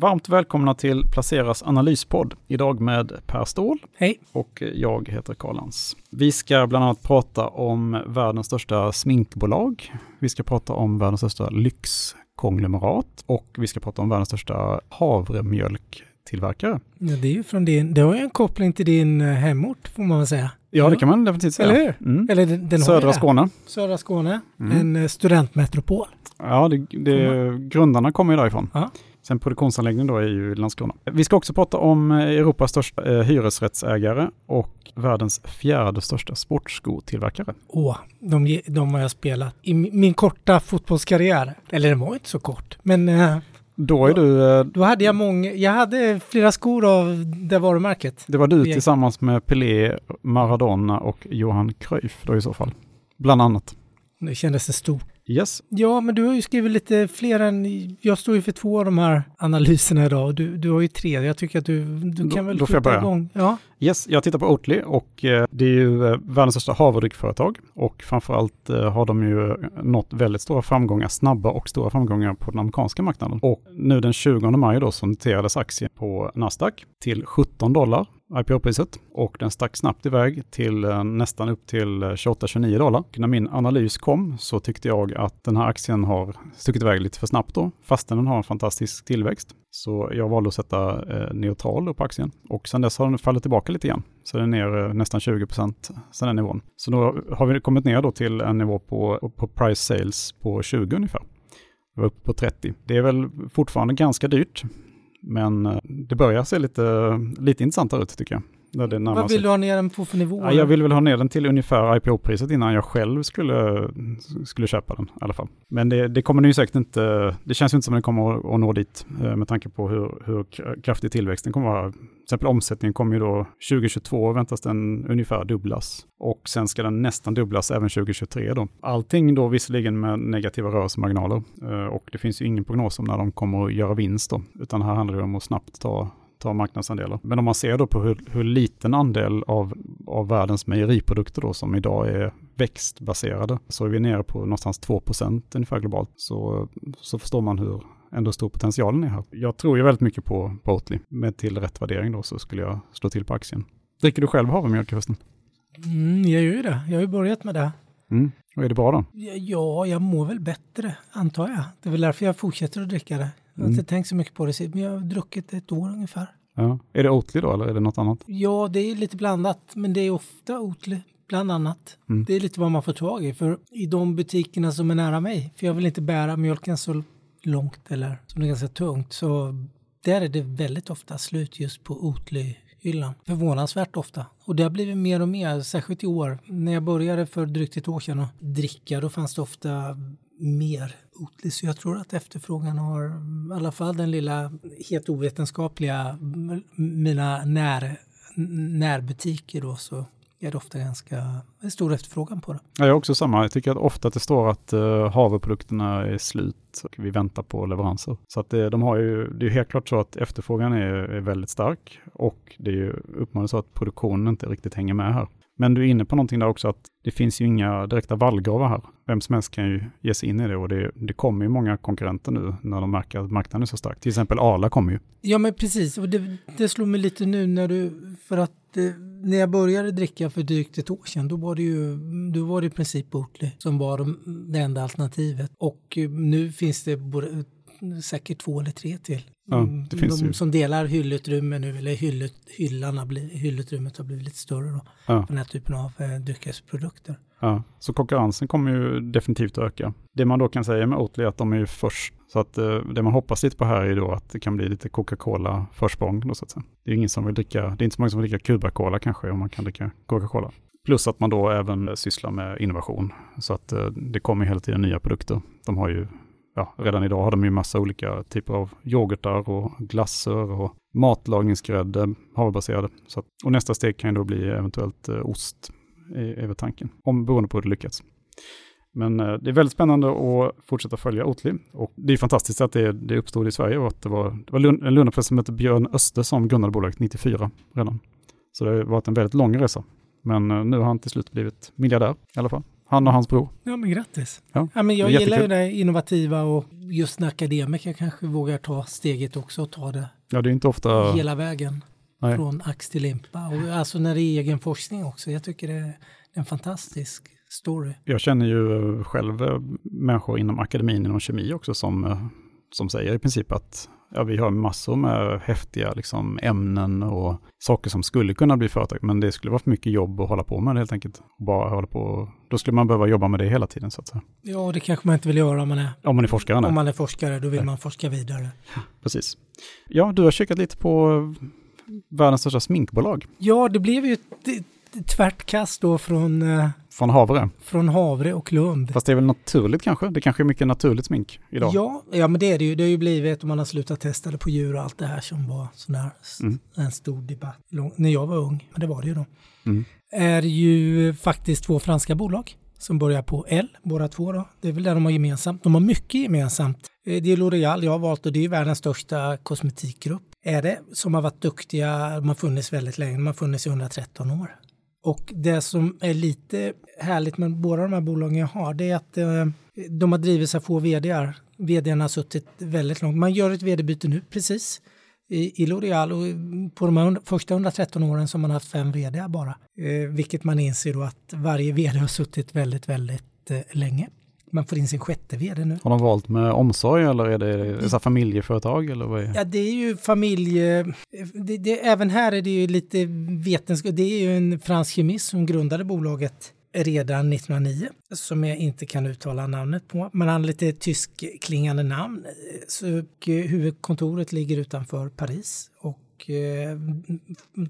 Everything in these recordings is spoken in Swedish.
Varmt välkomna till Placeras analyspodd. Idag med Per Ståhl. Hej. Och jag heter Karl Lans. Vi ska bland annat prata om världens största sminkbolag. Vi ska prata om världens största lyxkonglomerat och vi ska prata om världens största havremjölktillverkare. Ja, det är ju från din, det har ju en koppling till din eh, hemort får man väl säga. Ja, det kan man definitivt säga. Eller hur? Mm. Eller den, den Södra. Skåne. Södra Skåne, Mm. en eh, studentmetropol. Ja, det, det, grundarna kommer ju därifrån. Ja. Sen produktionsanläggningen då är ju Landskrona. Vi ska också prata om eh, Europas största eh, hyresrättsägare och världens fjärde största sportskotillverkare. Åh, de, de har jag spelat i mi- min korta fotbollskarriär. Eller den var inte så kort. Men eh, Då är du, då hade jag många, jag hade flera skor av det varumärket. det var du tillsammans med Pelé, Maradona och Johan Cruyff då i så fall. Bland annat. Det kändes det stort. Yes, Ja, men du har ju skrivit lite fler än... Jag står ju för två av de här analyserna idag och du, du har ju tre. Jag tycker att du, du Då- kan väl då får jag börja. igång. Ja, yes, jag tittar på Oatly och eh, det är ju eh, världens största havredryckföretag och framförallt eh, har de ju nått väldigt stora framgångar, snabba och stora framgångar på den amerikanska marknaden. Och nu den 20 maj då så noterades aktien på Nasdaq till 17 dollar IPO-priset och den stack snabbt iväg till nästan upp till 28-29 dollar. Och när min analys kom så tyckte jag att den här aktien har stuckit iväg lite för snabbt då, fastän den har en fantastisk tillväxt. Så jag valde att sätta eh, neutral på aktien och sen dess har den fallit tillbaka lite grann. Så den är ner eh, nästan 20 procent sen den nivån. Så då har vi kommit ner då till en nivå på, på price sales på 20 ungefär. Vi var uppe på 30. Det är väl fortfarande ganska dyrt, men eh, det börjar se lite, lite intressantare ut tycker jag. När det vad sig. vill du ha ner den på för nivå? Ja, jag vill väl ha ner den till ungefär IPO-priset innan jag själv skulle, skulle köpa den i alla fall. Men det, det kommer nu säkert inte, det känns ju inte som att den kommer att, nå dit eh, med tanke på hur, hur kra- kraftig tillväxten kommer att vara. Till exempel omsättningen kommer ju då 2022 väntas den ungefär dubblas och sen ska den nästan dubblas även 2023 då. Allting då visserligen med negativa rörelsemarginaler eh, och det finns ju ingen prognos om när de kommer att göra vinst då, utan här handlar det om att snabbt ta ta marknadsandelar. Men om man ser då på hur, hur liten andel av, av världens mejeriprodukter då som idag är växtbaserade så är vi nere på någonstans 2% ungefär globalt. Så, så förstår man hur ändå stor potentialen är här. Jag tror ju väldigt mycket på, på Oatly. Med till rätt värdering då så skulle jag slå till på aktien. Dricker du själv havremjölk förresten? Mm, jag gör ju det. Jag har ju börjat med det. Mm. Och är det bra då? Ja, Ja, jag mår väl bättre, antar jag. Det är väl därför jag fortsätter att dricka det. Jag har Mm. inte tänkt så mycket på det, men jag har druckit ett år ungefär. Ja. Är det Oatly då eller är det något annat? Ja, det är lite blandat, men det är ofta Oatly, bland annat. Mm. Det är lite vad man får tag i, för i de butikerna som är nära mig, för jag vill inte bära mjölken så långt eller som det är ganska tungt, så där är det väldigt ofta slut just på Oatly-hyllan. Förvånansvärt ofta. Och det har blivit mer och mer, särskilt i år. När jag började för drygt ett år sedan att dricka, då fanns det ofta mer Oatly. Så jag tror att efterfrågan har, i alla fall den lilla helt ovetenskapliga, mina när, närbutiker då, så är det ofta ganska stor efterfrågan på det. Ja, jag är också samma. Jag tycker att ofta att det står att uh, havreprodukterna är slut och vi väntar på leveranser. Så att det, de har ju, det är ju helt klart så att efterfrågan är, är väldigt stark och det är ju uppenbarligen så att produktionen inte riktigt hänger med här. Men du är inne på någonting där också att det finns ju inga direkta vallgravar här. Vem som helst kan ju ge sig in i det och det, det kommer ju många konkurrenter nu när de märker att marknaden är så stark. Till exempel Arla kommer ju. Ja men precis, och det, det slog mig lite nu när du, för att eh, när jag började dricka för drygt ett år sedan, då var det ju, då var det i princip Oatly som var de, det enda alternativet. Och eh, nu finns det både, säkert två eller tre till. Ja, det finns de ju. som delar hyllutrymme nu, eller hyllut, hyllan har blivit, hyllutrymmet har blivit lite större då, Ja. för den här typen av eh, dryckesprodukter. Ja, så konkurrensen kommer ju definitivt att öka. Det man då kan säga med Oatly är att de är ju först. Så att eh, det man hoppas lite på här är då att det kan bli lite Coca-Cola försprång då så att säga. Det är ingen som vill dricka, det är inte så många som vill dricka Cuba-Cola kanske om man kan dricka Coca-Cola. Plus att man då även sysslar med innovation. Så att eh, det kommer hela tiden nya produkter. De har ju, ja, redan idag har de ju massa olika typer av yoghurtar och glasser och matlagningsgrädde, havrebaserade. Så att, och nästa steg kan ju då bli eventuellt eh, ost, är, väl tanken. Om beroende på hur det lyckas. Men eh, det är väldigt spännande att fortsätta följa Oatly. Och det är fantastiskt att det, det uppstod i Sverige och att det var, det var Lund, en Lundafest som hette Björn Öster som grundade bolaget 94 redan. Så det har varit en väldigt lång resa. Men eh, nu har han till slut blivit miljardär i alla fall. Han och hans bror. Ja, men grattis. Ja, Ja, men jag gillar ju det innovativa och just när akademiker kanske vågar ta steget också och ta det Ja, det är inte ofta... hela vägen Nej. från ax till limpa. Och alltså när det är egen forskning också. Jag tycker det är en fantastisk story. Jag känner ju själv eh, människor inom akademin inom kemi också som, eh, som säger i princip att ja, vi har massor med häftiga liksom, ämnen och saker som skulle kunna bli företag, men det skulle vara för mycket jobb att hålla på med det helt enkelt. Bara hålla på, då skulle man behöva jobba med det hela tiden så att säga. Ja, och det kanske man inte vill göra om man är, Om man är forskare. om man är forskare. Då vill Nej. man forska vidare. Precis. Ja, du har kikat lite på världens största sminkbolag Ja, det blev ju ett, ett tvärtkast då från, eh, från Havre. från Havre och Lund. Fast det är väl naturligt kanske? Det kanske är mycket naturligt smink idag. Ja, ja, men det är det ju. Det har ju blivit om man har slutat testa det på djur och allt det här som var sån här, Mm. en stor debatt lång, när jag var ung. Men det var det ju då. Mm. Är ju faktiskt två franska bolag som börjar på L, båda två då. Det är väl det de har gemensamt. De har mycket gemensamt. Eh, Det är L'Oreal jag har valt och det är världens största kosmetikgrupp. Är det som har varit duktiga, de har funnits väldigt länge, de har funnits i 113 år. Och det som är lite härligt med båda de här bolagen jag har, det är att eh, de har drivits av få vdar. Vdarna har suttit väldigt långt. Man gör ett vd-byte nu precis i, i L'Oreal och på de här första 113 åren så har man haft fem vd bara. Eh, vilket man inser då att varje vd har suttit väldigt, väldigt eh, länge. Man får in sin sjätte vd nu. Har de valt med omsorg eller är det så här familjeföretag? Eller vad är? Ja, det är ju familje... Det, det, även här är det ju lite vetenskap. Det är ju en fransk kemist som grundade bolaget redan 1909 som jag inte kan uttala namnet på. Men han har lite tyskklingande namn. Så eh, huvudkontoret ligger utanför Paris och eh,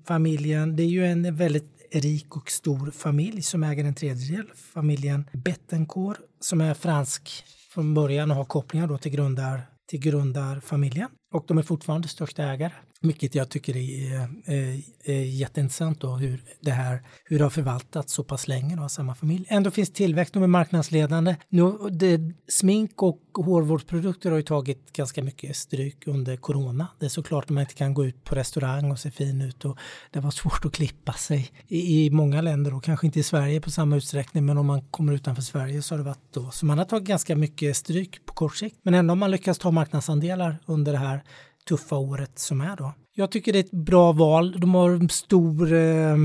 familjen, det är ju en väldigt rik och stor familj som äger en tredjedel. Familjen Bettencourt som är fransk från början och har kopplingar då till, grundar, till grundarfamiljen. Och de är fortfarande största ägare. Vilket jag tycker är, är, är jätteintressant då hur det här hur det har förvaltats så pass länge då, av samma familj. Ändå finns tillväxt, de är marknadsledande. Nu, det, smink och hårvårdsprodukter har ju tagit ganska mycket stryk under corona. Det är såklart att man inte kan gå ut på restaurang och se fin ut och det var svårt att klippa sig i, i många länder och kanske inte i Sverige på samma utsträckning men om man kommer utanför Sverige så har det varit då. Så man har tagit ganska mycket stryk på kort sikt. Men ändå har man lyckats ta marknadsandelar under det här tuffa året som är då. Jag tycker det är ett bra val. De har en stor, eh,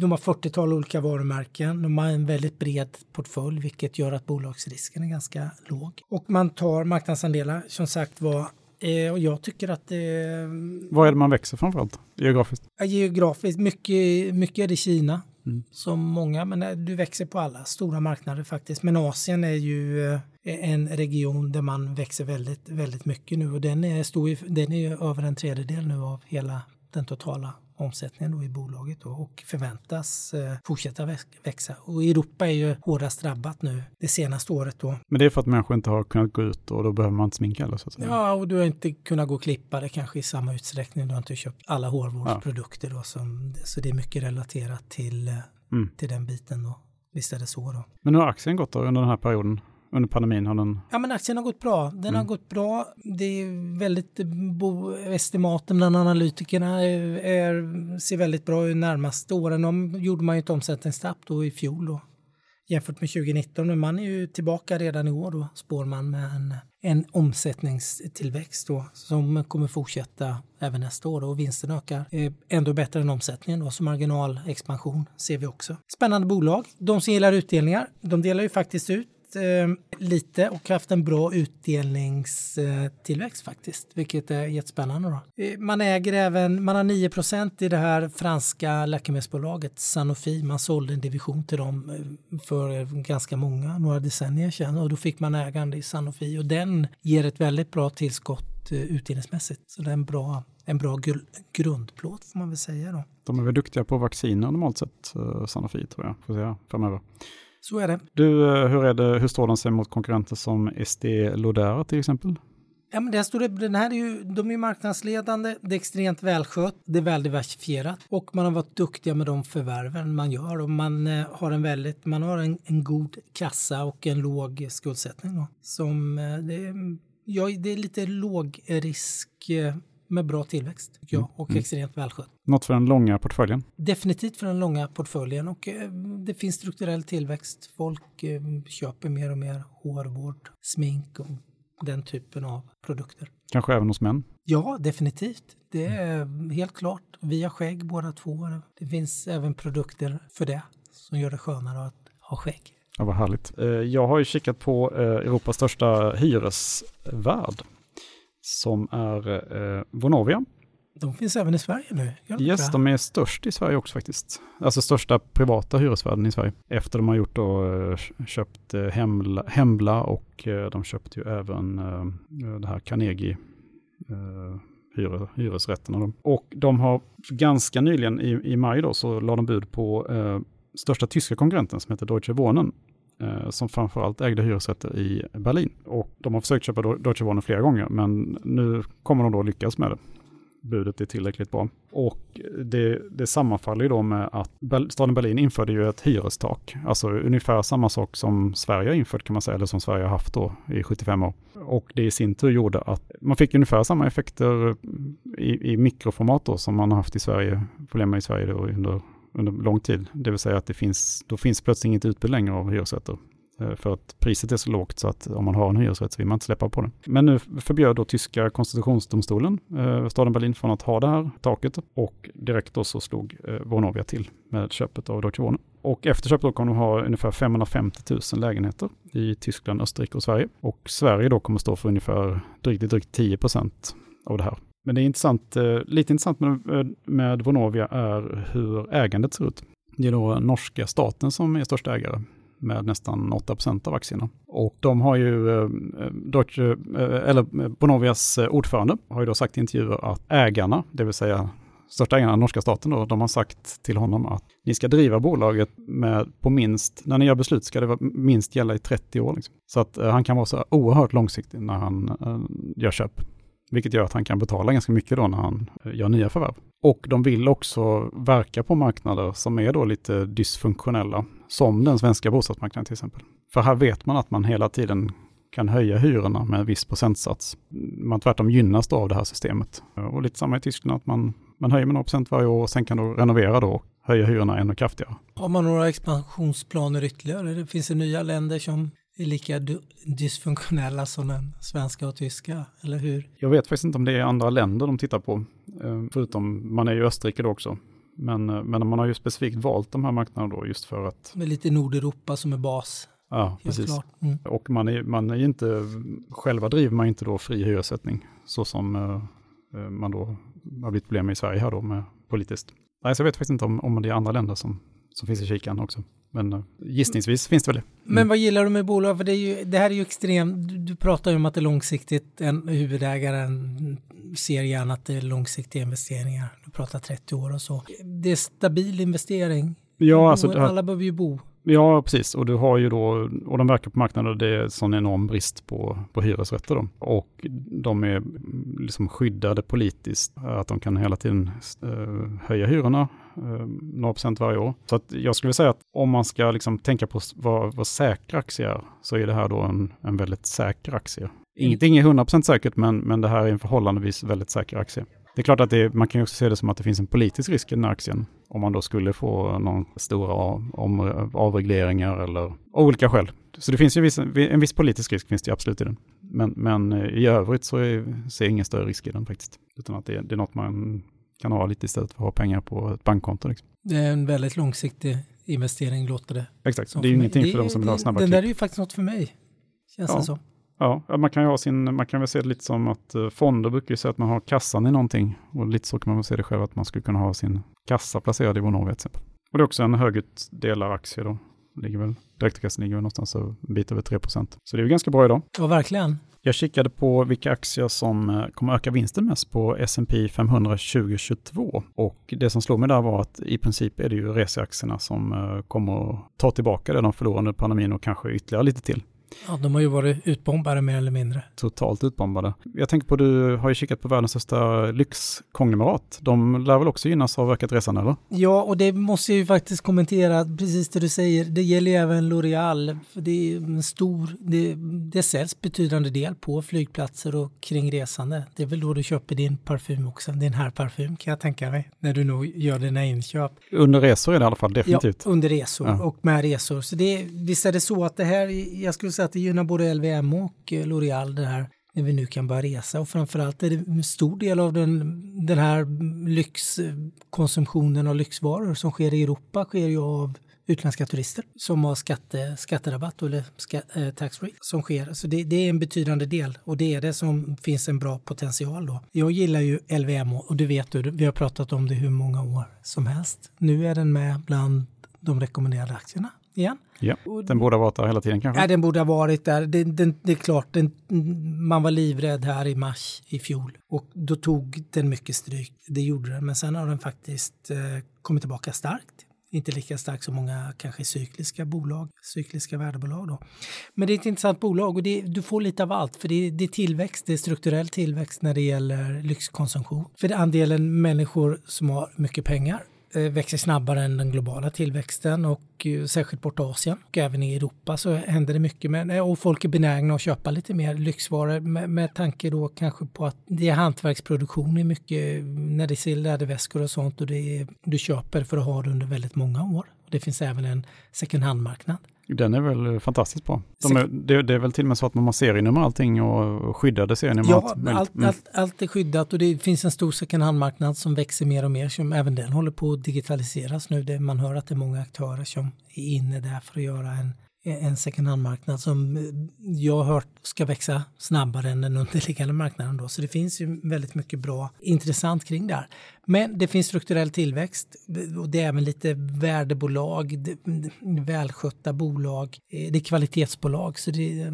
de har 40-tal olika varumärken. De har en väldigt bred portfölj vilket gör att bolagsrisken är ganska låg. Och man tar marknadsandelar som sagt var eh, och jag tycker att det Vad är det man växer framförallt geografiskt? Geografiskt, mycket, mycket är det Kina. Mm. Som många, men eh, du växer på alla stora marknader faktiskt. Men Asien är ju eh, en region där man växer väldigt, väldigt mycket nu och den är, stor, den är ju över en tredjedel nu av hela den totala omsättningen då i bolaget då, och förväntas eh, fortsätta väx- växa. Och Europa är ju hårdast drabbat nu det senaste året då. Men det är för att människor inte har kunnat gå ut och då behöver man inte sminka heller så att säga. Ja, och du har inte kunnat gå och klippa det kanske i samma utsträckning. Du har inte köpt alla hårvårdsprodukter då. Som, så det är mycket relaterat till, eh, Mm. till den biten då. Visst är det så då. Men hur har aktien gått då under den här perioden? Under pandemin har den... Ja, men aktien har gått bra. Den har Mm. gått bra. Det är väldigt, bo, estimaten bland analytikerna är, är, ser väldigt bra ut närmaste åren. De gjorde man ju ett omsättningstapp då i fjol då. Jämfört med 2019, men man är ju tillbaka redan i år då, spår man med en, en omsättningstillväxt då som kommer fortsätta även nästa år då, och vinsten ökar. Eh, ändå bättre än omsättningen då, så marginalexpansion ser vi också. Spännande bolag. De som gillar utdelningar, de delar ju faktiskt ut eh, lite och haft en bra utdelningstillväxt faktiskt, vilket är jättespännande. Då. Eh, man äger även, man har 9% i det här franska läkemedelsbolaget Sanofi. Man sålde en division till dem eh, för ganska många, några decennier sedan och då fick man ägande i Sanofi och den ger ett väldigt bra tillskott eh, utdelningsmässigt. Så det är en bra, en bra grundplåt får man väl säga då. De är väl duktiga på vacciner normalt sett, Sanofi tror jag, får säga framöver. Så är det. Du, eh, hur, är det, hur står de sig mot konkurrenter som Estée Lauder till exempel? Ja, men står det, den här är ju, de är marknadsledande, det är extremt välskött, det är väl diversifierat och man har varit duktiga med de förvärven man gör och man eh, har en väldigt, man har en, en god kassa och en låg skuldsättning då. Som, eh, det, är- ja, det är lite låg risk eh, med bra tillväxt, tycker jag, Mm, och mm. extremt välskött. Något för den långa portföljen. Definitivt för den långa portföljen och eh, det finns strukturell tillväxt. Folk eh, köper mer och mer hårvård, smink och den typen av produkter. Kanske även hos män. Ja, definitivt. Det är helt klart. Vi har skägg båda två. Det finns även produkter för det som gör det skönare att ha skägg. Ja, vad härligt. Eh, Jag har ju kikat på Europas största hyresvärd som är eh, Vonovia. De finns även i Sverige nu. Yes, de är störst i Sverige också faktiskt. Alltså största privata hyresvärden i Sverige. Efter de har gjort då, eh, köpt eh, Hemla, Hembla och eh, de köpte ju även eh, det här Carnegie eh, hyre, hyresrätterna. Då. Och de har ganska nyligen i, i maj då så la de bud på eh, största tyska konkurrenten som heter Deutsche Wohnen Eh, som framförallt ägde hyresrätter i Berlin. Och de har försökt köpa Deutsche Wohnen flera gånger men nu kommer de då lyckas med det budet är tillräckligt bra. Och det, det sammanfaller ju då med att staden Berlin införde ju ett hyrestak. Alltså ungefär samma sak som Sverige har infört kan man säga, eller som Sverige har haft då i 75 år. Och det i sin tur gjorde att man fick ungefär samma effekter i, i mikroformat då som man har haft i Sverige, problem med i Sverige då under, under lång tid. Det vill säga att det finns, då finns plötsligt inget utbud längre av hyresrätter. Eh, för att priset är så lågt så att om man har en hyresrätt så vill man inte släppa på den. Men nu förbjöd då tyska konstitutionsdomstolen eh, staden Berlin från att ha det här taket och direkt då så slog eh, Vonovia till med köpet av Deutsche Wohnen. Och efter köpet då kommer de ha ungefär 550 000 lägenheter i Tyskland, Österrike och Sverige. Och Sverige då kommer stå för ungefär drygt, drygt 10 procent av det här. Men det är intressant, eh, lite intressant med, eh, med Vonovia är hur ägandet ser ut. Det är då norska staten som är största ägare med nästan 8% av aktierna. Och de har ju, eh, eh Deutsche, eh, eller eh, Bonovias ordförande har ju då sagt i intervjuer att ägarna, det vill säga största ägarna, norska staten då, de har sagt till honom att ni ska driva bolaget med på minst, när ni gör beslut ska det vara minst gälla i 30 år. Liksom. Så att eh, han kan vara så oerhört långsiktig när han eh, gör köp. Vilket gör att han kan betala ganska mycket då när han eh, gör nya förvärv. Och de vill också verka på marknader som är då lite dysfunktionella, som den svenska bostadsmarknaden till exempel. För här vet man att man hela tiden kan höja hyrorna med en viss procentsats. Mm, man tvärtom gynnas då av det här systemet. Eh, och lite samma i Tyskland, att man, man höjer med några procent varje år och sen kan du renovera då och höja hyrorna ännu kraftigare. Har man några expansionsplaner ytterligare? Det finns det nya länder som är lika dysfunktionella som den svenska och tyska, eller hur? Jag vet faktiskt inte om det är andra länder de tittar på, eh, förutom man är ju Österrike då också. Men, eh, men man har ju specifikt valt de här marknaderna då just för att, Med lite Nordeuropa som är bas. ja precis. Mm. Och man är, man är ju inte, själva driver man inte då fri hyressättning, så som eh, man då har blivit problem med i Sverige här då med politiskt. Nej, så jag vet faktiskt inte om, om det är andra länder som, som finns i kikan också. Men eh, gissningsvis finns det väl det. Mm. Men vad gillar du med bolag? För det, ju, det här är ju extremt, du, du pratar ju om att det är långsiktigt, en huvudägaren ser gärna att det är långsiktiga investeringar. Du pratar 30 år och så. Det är stabil investering. Ja, alltså, här, Alla behöver ju bo. ja, precis. Och du har ju då, och de verkar på marknaden och det är sån enorm brist på, på hyresrätter då. Och de är liksom skyddade politiskt, att de kan hela tiden eh, höja hyrorna Ehm, några procent varje år. Så att jag skulle säga att om man ska liksom tänka på vad, vad säkra aktier är, så är det här då en, en väldigt säker aktie. Ingenting är 100% säkert, men, men det här är en förhållandevis väldigt säker aktie. Det är klart att det, man kan också se det som att det finns en politisk risk i den här aktien. Om man då skulle få någon stora av, om, avregleringar eller av olika skäl. Så det finns ju viss, en viss politisk risk finns det absolut i den. Men, men eh, i övrigt så är, ser jag ingen större risk i den faktiskt. Utan att det, det är något man kan ha lite istället för att ha pengar på ett bankkonto. Liksom. Det är en väldigt långsiktig investering låter det. Exakt, det är ju ingenting Det för de som vill ha snabba Den klipp. där är ju faktiskt något för mig. Känns Ja. det som. Ja, man kan ju ha sin, man kan väl se det lite som att eh, fonder brukar ju säga att man har kassan i någonting. Och lite så kan man väl se det själv, att man skulle kunna ha sin kassa placerad i Vonovia till exempel. Och det är också en högutdelaraktie då. Ligger väl, direktavkastningen ligger väl någonstans en bit över 3% Så det är ju ganska bra idag. Ja, verkligen. Jag kikade på vilka aktier som eh, kommer öka vinsten mest på S&P 500 2022. Och det som slog mig där var att i princip är det ju reseaktierna som eh, kommer ta tillbaka det de förlorade under pandemin och kanske ytterligare lite till. Ja, de har ju varit utbombade mer eller mindre. Totalt utbombade. Jag tänker på, du har ju kikat på världens största lyxkonglomerat. De lär väl också gynnas av ökat resande, eller? Ja, och det måste jag ju faktiskt kommentera, precis det du säger. Det gäller ju även L'Oreal. Det är en stor, det, det säljs betydande del på flygplatser och kring resande. Det är väl då du köper din parfym också, din här parfym kan jag tänka mig, när du nog gör dina inköp. Under resor är det i alla fall, definitivt. Ja, under resor ja. och med resor. Så det, visst är det så att det här, jag skulle säga att det gynnar både LVM och eh, L'Oreal det här när vi nu kan börja resa och framförallt är det en stor del av den, den här lyxkonsumtionen av lyxvaror som sker i Europa sker ju av utländska turister som har skatte, skatterabatt eller ska, eh, tax-free som sker. Så det, det, är en betydande del och det är det som finns en bra potential då. Jag gillar ju LVM och du vet du, vi har pratat om det hur många år som helst. Nu är den med bland de rekommenderade aktierna igen. Ja, den borde ha varit där hela tiden kanske? Ja, den borde ha varit där. Det, den, det är klart, den, man var livrädd här i mars i fjol och då tog den mycket stryk. Det gjorde den, men sen har den faktiskt eh, kommit tillbaka starkt. Inte lika starkt som många kanske cykliska bolag, cykliska värdebolag då. Men det är ett intressant bolag och det, du får lite av allt för det, det är tillväxt, det är strukturell tillväxt när det gäller lyxkonsumtion. För andelen människor som har mycket pengar Eh, växer snabbare än den globala tillväxten och eh, särskilt borta Asien och även i Europa så händer det mycket med, eh, och folk är benägna att köpa lite mer lyxvaror med, med tanke då kanske på att det är hantverksproduktion i mycket när det är läderväskor och sånt och det är, du köper för att ha det under väldigt många år. Det finns även en second hand-marknad. Den är väl fantastiskt bra. De är, det, det, är väl till och med så att man har serienummer allting och skyddade serienummer. Ja, allt, allt, mm. allt, allt, är skyddat och det finns en stor second hand-marknad som växer mer och mer. Som även den håller på att digitaliseras nu. Det, man hör att det är många aktörer som är inne där för att göra en en second hand-marknad som eh, jag har hört ska växa snabbare än den underliggande marknaden. Då. Så det finns ju väldigt mycket bra intressant kring det här. Men det finns strukturell tillväxt eh, och det är även lite värdebolag, välskötta bolag, eh, det är kvalitetsbolag. Så det,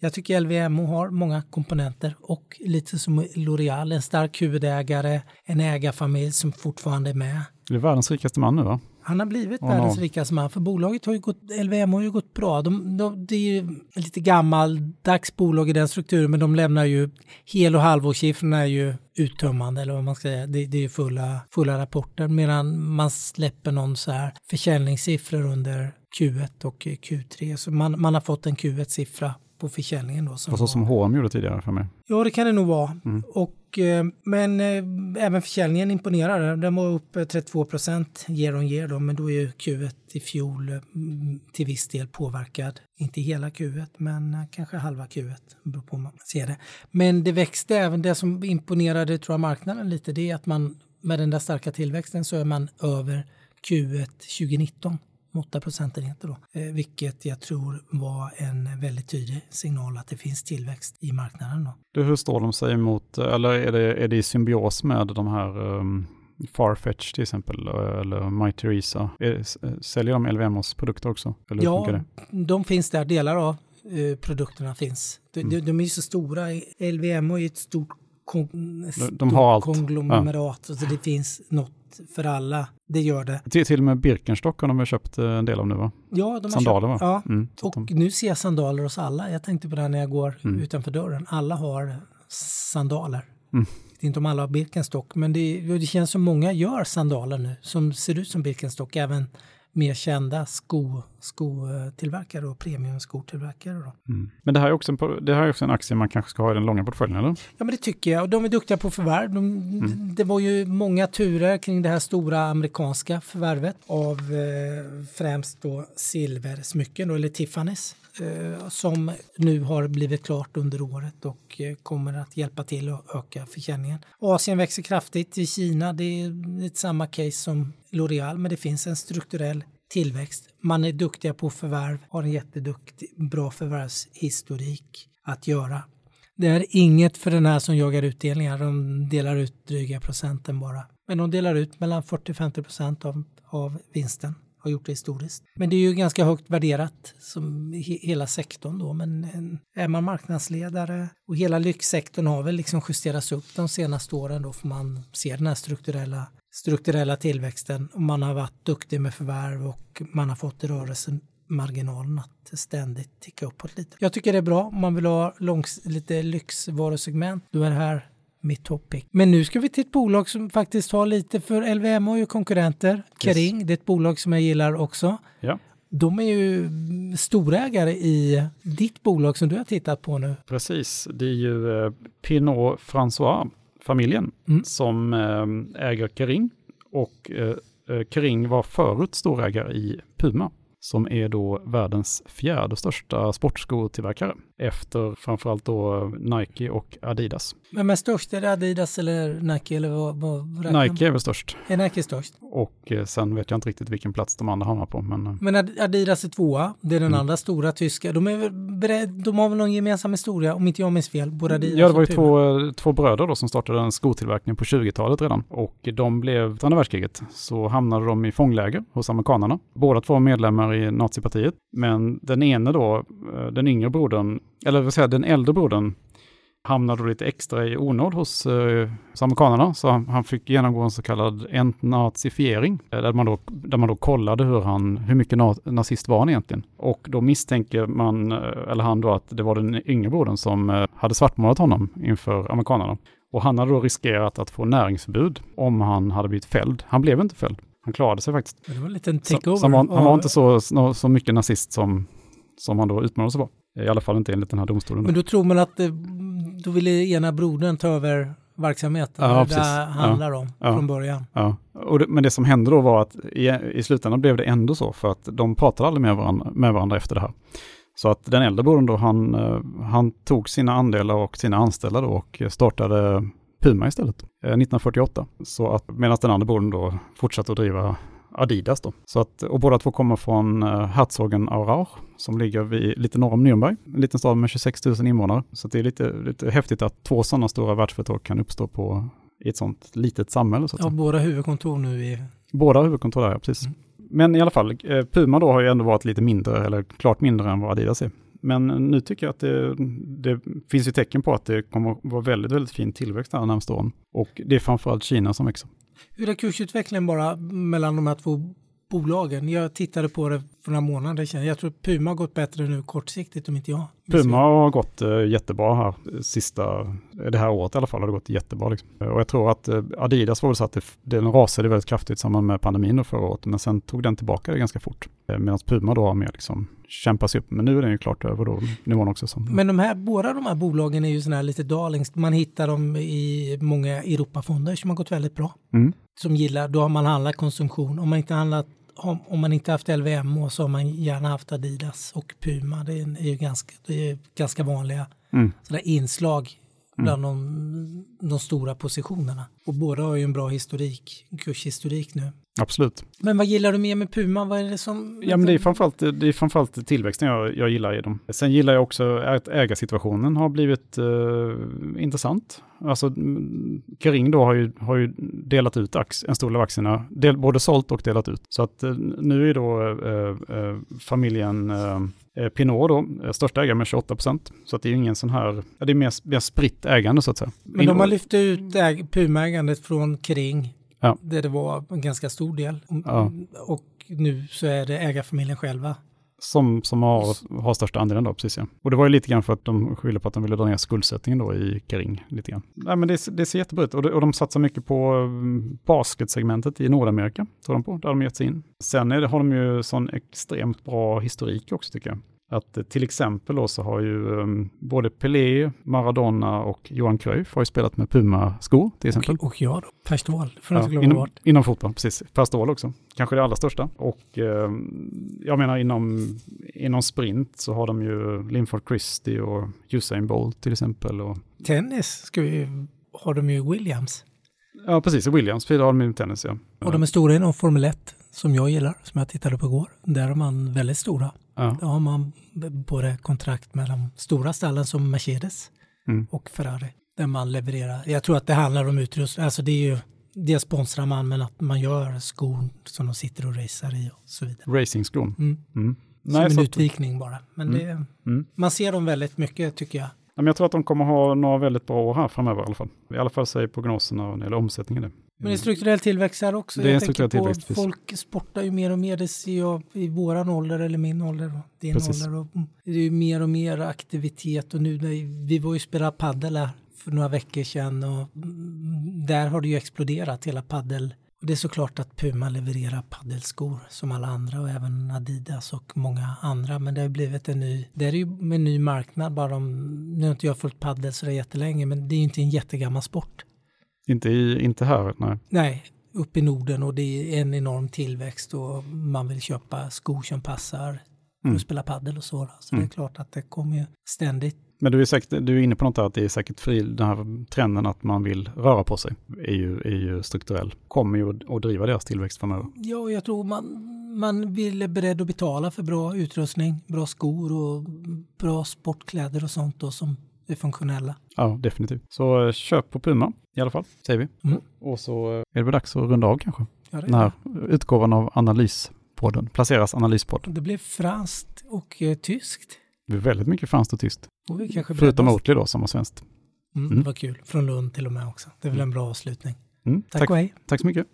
jag tycker LVMH har många komponenter och lite som L'Oreal, en stark huvudägare, en ägarfamilj som fortfarande är med. Det är världens rikaste man nu va? Han har blivit oh, världens no. rikaste man, för bolaget har ju gått, LVM har ju gått bra. De, de, det är ju lite gammaldags bolag i den strukturen, men de lämnar ju hel och halvårssiffrorna är ju uttömmande, eller vad man ska säga. Det, det är fulla, fulla rapporter, medan man släpper någon så här försäljningssiffror under Q1 och Q3. Så man, man har fått en Q1-siffra på försäljningen. Då, som så var... som H&M gjorde tidigare för mig. Ja, det kan det nog vara. Mm. Och, eh, men eh, även försäljningen imponerar. Den var upp 32 procent year on year, då, men då är ju Q1 i fjol mm, till viss del påverkad. Inte hela Q1, men eh, kanske halva Q1. Beror på hur man ser det. Men det växte även, det som imponerade tror jag marknaden lite, det är att man med den där starka tillväxten så är man över Q1 2019 8 procentenheter då, eh, vilket jag tror var en väldigt tydlig signal att det finns tillväxt i marknaden. Då. hur står de sig mot, eller är det, är det i symbios med de här um, Farfetch till exempel, eller My Theresa? säljer de LVMHs produkter också? Eller ja, de finns där, delar av eh, produkterna finns. De, mm. de, de är så stora, LVMH är ett stort kon, de, de allt. konglomerat, ja. så det finns något för alla. Det gör det. Till, till och med Birkenstock har de köpt eh, en del av nu va? Ja, de sandaler köpt, va? Ja, mm, och de... nu ser jag sandaler hos alla. Jag tänkte på det när jag går mm. utanför dörren. Alla har sandaler. Mm. Jag vet inte om alla har Birkenstock, men det, det känns som många gör sandaler nu som ser ut som Birkenstock. Även mer kända sko, skotillverkare och premiumskotillverkare. Mm. Men det här, är också en, det här är också en aktie man kanske ska ha i den långa portföljen, eller? Ja, men det tycker jag. Och de är duktiga på förvärv. De, mm. Det var ju många turer kring det här stora amerikanska förvärvet av eh, främst då silversmycken, då, eller Tiffany's eh, som nu har blivit klart under året och eh, kommer att hjälpa till att öka försäljningen. Asien växer kraftigt. I Kina det är ett samma case som L'Oreal, men det finns en strukturell tillväxt. Man är duktiga på förvärv, har en jätteduktig, bra förvärvshistorik att göra. Det är inget för den här som jagar utdelningar. De delar ut dryga procenten bara. Men de delar ut mellan 40-50 procent av, av vinsten har gjort det historiskt. Men det är ju ganska högt värderat som hela sektorn då. Men är man marknadsledare och hela lyxsektorn har väl liksom justerats upp de senaste åren då för man ser den här strukturella strukturella tillväxten och man har varit duktig med förvärv och man har fått rörelsen marginalen att ständigt ticka uppåt lite. Jag tycker det är bra om man vill ha långs, lite lyxvarusegment. Då är det här mitt topic. Men nu ska vi till ett bolag som faktiskt har lite, för LVM har ju konkurrenter. Kering, yes. det är ett bolag som jag gillar också. Ja. De är ju storägare i ditt bolag som du har tittat på nu. Precis, det är ju eh, Pinot François, familjen, mm. som eh, äger Kering. Och eh, Kering var förut storägare i Puma som är då världens fjärde största sportskotillverkare efter framförallt då Nike och Adidas. Vem är störst? Är det Adidas eller Nike? Eller vad, vad Nike är väl störst. Är Nike störst? Och eh, sen vet jag inte riktigt vilken plats de andra hamnar på. Men, eh. men Adidas är tvåa. Det är den mm. andra stora tyska. De, är bered, de har väl någon gemensam historia, om inte jag minns fel, både Adidas Ja, det var ju två, två bröder då som startade en skotillverkning på 20-talet redan. Och de blev, under världskriget, så hamnade de i fångläger hos amerikanerna. Båda två medlemmar i nazipartiet. Men den ene då, eh, den yngre brodern, eller vad säga, den äldre brodern hamnade då lite extra i onåd hos, eh, amerikanerna. Så han, han, fick genomgå en så kallad entnazifiering. Eh, där man då, där man då kollade hur, han, hur mycket na, nazist var han egentligen. Och då misstänker man, eh, eller han då, att det var den yngre brodern som eh, hade svartmålat honom inför amerikanerna. Och han hade då riskerat att få näringsförbud om han hade blivit fälld. Han blev inte fälld. Han klarade sig faktiskt. Det var en liten så han, var, han var inte så, så mycket nazist som, som han då utmålade sig vara. I alla fall inte enligt den här domstolen. Men då tror man att då ville ena brodern ta över verksamheten. Ja, det där handlar ja, om ja, från början. Ja. Det, men det som hände då var att i, i slutändan blev det ändå så för att de pratade aldrig med varandra, med varandra efter det här. Så att den äldre brodern då, han, eh, han tog sina andelar och sina anställda då och startade Puma istället, 1948. Eh, så att medan den andra brodern då fortsatte att driva Adidas då. Så att, och båda två kommer från uh, Herzogen Aurach som ligger vid, lite norr om Nürnberg, en liten stad med 26 000 invånare. Så det är lite, lite häftigt att två sådana stora världsföretag kan uppstå på, i ett sådant litet samhälle. Så att ja, båda huvudkontor nu i... Båda huvudkontor där, ja, precis. Mm. Men i alla fall, eh, Puma då har ju ändå varit lite mindre, eller klart mindre än vad Adidas är. Men nu tycker jag att det, det, finns ju tecken på att det kommer att vara väldigt, väldigt fin tillväxt här de närmaste åren. Och det är framförallt Kina som växer. Hur är kursutvecklingen bara mellan de här två bolagen? Jag tittade på det för några månader sedan. Jag tror Puma har gått bättre nu kortsiktigt om inte jag Puma har gått uh, jättebra här sista, det här året i alla fall har det gått jättebra. Liksom. Och jag tror att uh, Adidas var väl så att det, den rasade väldigt kraftigt i samband med pandemin förra året, men sen tog den tillbaka det ganska fort. Uh, Medan Puma då har mer liksom kämpa sig upp, men nu är den ju klart över då nivån också. Som, men de här, båda de här bolagen är ju sådana här lite darlings, man hittar dem i många Europafonder som har gått väldigt bra. Mm. Som gillar, då har man handlat konsumtion. Om man inte handlat om, om, man inte haft LVMH så har man gärna haft Adidas och Puma. Det är, ju ganska, det är ganska vanliga mm. sådana inslag bland mm. de, de, stora positionerna. Och båda har ju en bra historik, kurshistorik nu. Absolut. Men vad gillar du mer med Puma? Vad är det som... Ja, men det är framförallt, det är framförallt tillväxten jag, jag gillar i dem. Sen gillar jag också att ägarsituationen har blivit uh, intressant. Alltså Kering då har ju, har ju delat ut ax, en stor del av aktierna, del, både sålt och delat ut. Så att uh, nu är då uh, familjen Pinot då, största ägare med 28 procent. Så att det är ingen sån här, det är mer, mer spritt ägande så att säga. Men de har lyft ut äg, Puma-ägandet från Kering Ja. Där det var en ganska stor del. Ja. Och nu så är det ägarfamiljen själva. Som, som har, har största andelen då, precis ja. Och det var ju lite grann för att de skyller på att de ville dra ner skuldsättningen då i Kering lite grann. Nej men det, det ser jättebra ut och, det, och de satsar mycket på mm, basketsegmentet i Nordamerika, tror de på, där de gett sig in. Sen det, har de ju sån extremt bra historik också tycker jag. Att eh, till exempel då så har ju um, både Pelé, Maradona och Johan Cruyff har ju spelat med Puma-skor till exempel. Och, och jag då, Per Ståhl, får ja, inte inom, inom fotboll, precis. Per Ståhl också, kanske det allra största. Och um, jag menar inom, inom sprint så har de ju Linford Christie och Usain Bolt till exempel. Och... Tennis ska vi, har de ju Williams. Ja, precis. Williams har de ju tennis, ja. Och de är stora inom Formel 1, som jag gillar, som jag tittade på igår. Där är man väldigt stora. Ja. Då har man både kontrakt med de stora stallen som Mercedes mm. och Ferrari. Där man levererar. Jag tror att det handlar om utrustning. Alltså det är ju det sponsrar man men att man gör skor som de sitter och racear i och så vidare. Racingskon? Mm. Mm. Som Nej, en utvikning bara. Men mm. det, mm. man ser dem väldigt mycket tycker jag. Men jag tror att de kommer ha några väldigt bra år här framöver i alla fall. I alla fall säger prognoserna när det gäller omsättningen det. Men det är strukturell tillväxt här också. Det är jag strukturell på tillväxt, precis. Folk sportar ju mer och mer, det ser jag i våran ålder eller min ålder och din Precis. ålder. Och det är ju mer och mer aktivitet och nu när vi var ju spela paddel här för några veckor sedan och där har det ju exploderat hela paddel. Och det är såklart att Puma levererar paddelskor som alla andra och även Adidas och många andra. Men det har blivit en ny, det är ju en ny marknad bara de, nu har inte jag följt paddel så det är jättelänge men det är ju inte en jättegammal sport. Inte, i, inte här, nej. Nej, upp i Norden och det är en enorm tillväxt och man vill köpa skor som passar Mm. att spela paddel och så. Så det Mm. är klart att det kommer ju ständigt. Men du är, säkert, du är inne på något där att det är säkert fri, den här trenden att man vill röra på sig är ju, är ju strukturell. Kommer ju att, driva deras tillväxt framöver. Ja, jag tror man, man vill är beredd att betala för bra utrustning, bra skor och bra sportkläder och sånt då som är funktionella. Ja, definitivt. Så eh, köp på Puma i alla fall, säger vi. Mm. Och så eh, är det väl dags att runda av kanske. Ja, Den här utgåvan av Analyspodden, Placeras Analyspodd. det blev franskt och eh, tyskt. Det är väldigt mycket franskt och tyst. Förutom. Oatly då, som var svenskt. Mm, Mm. Det var kul. Från Lund till och med också. Det är väl en bra avslutning. Mm. Tack, Tack, och hej. tack så mycket.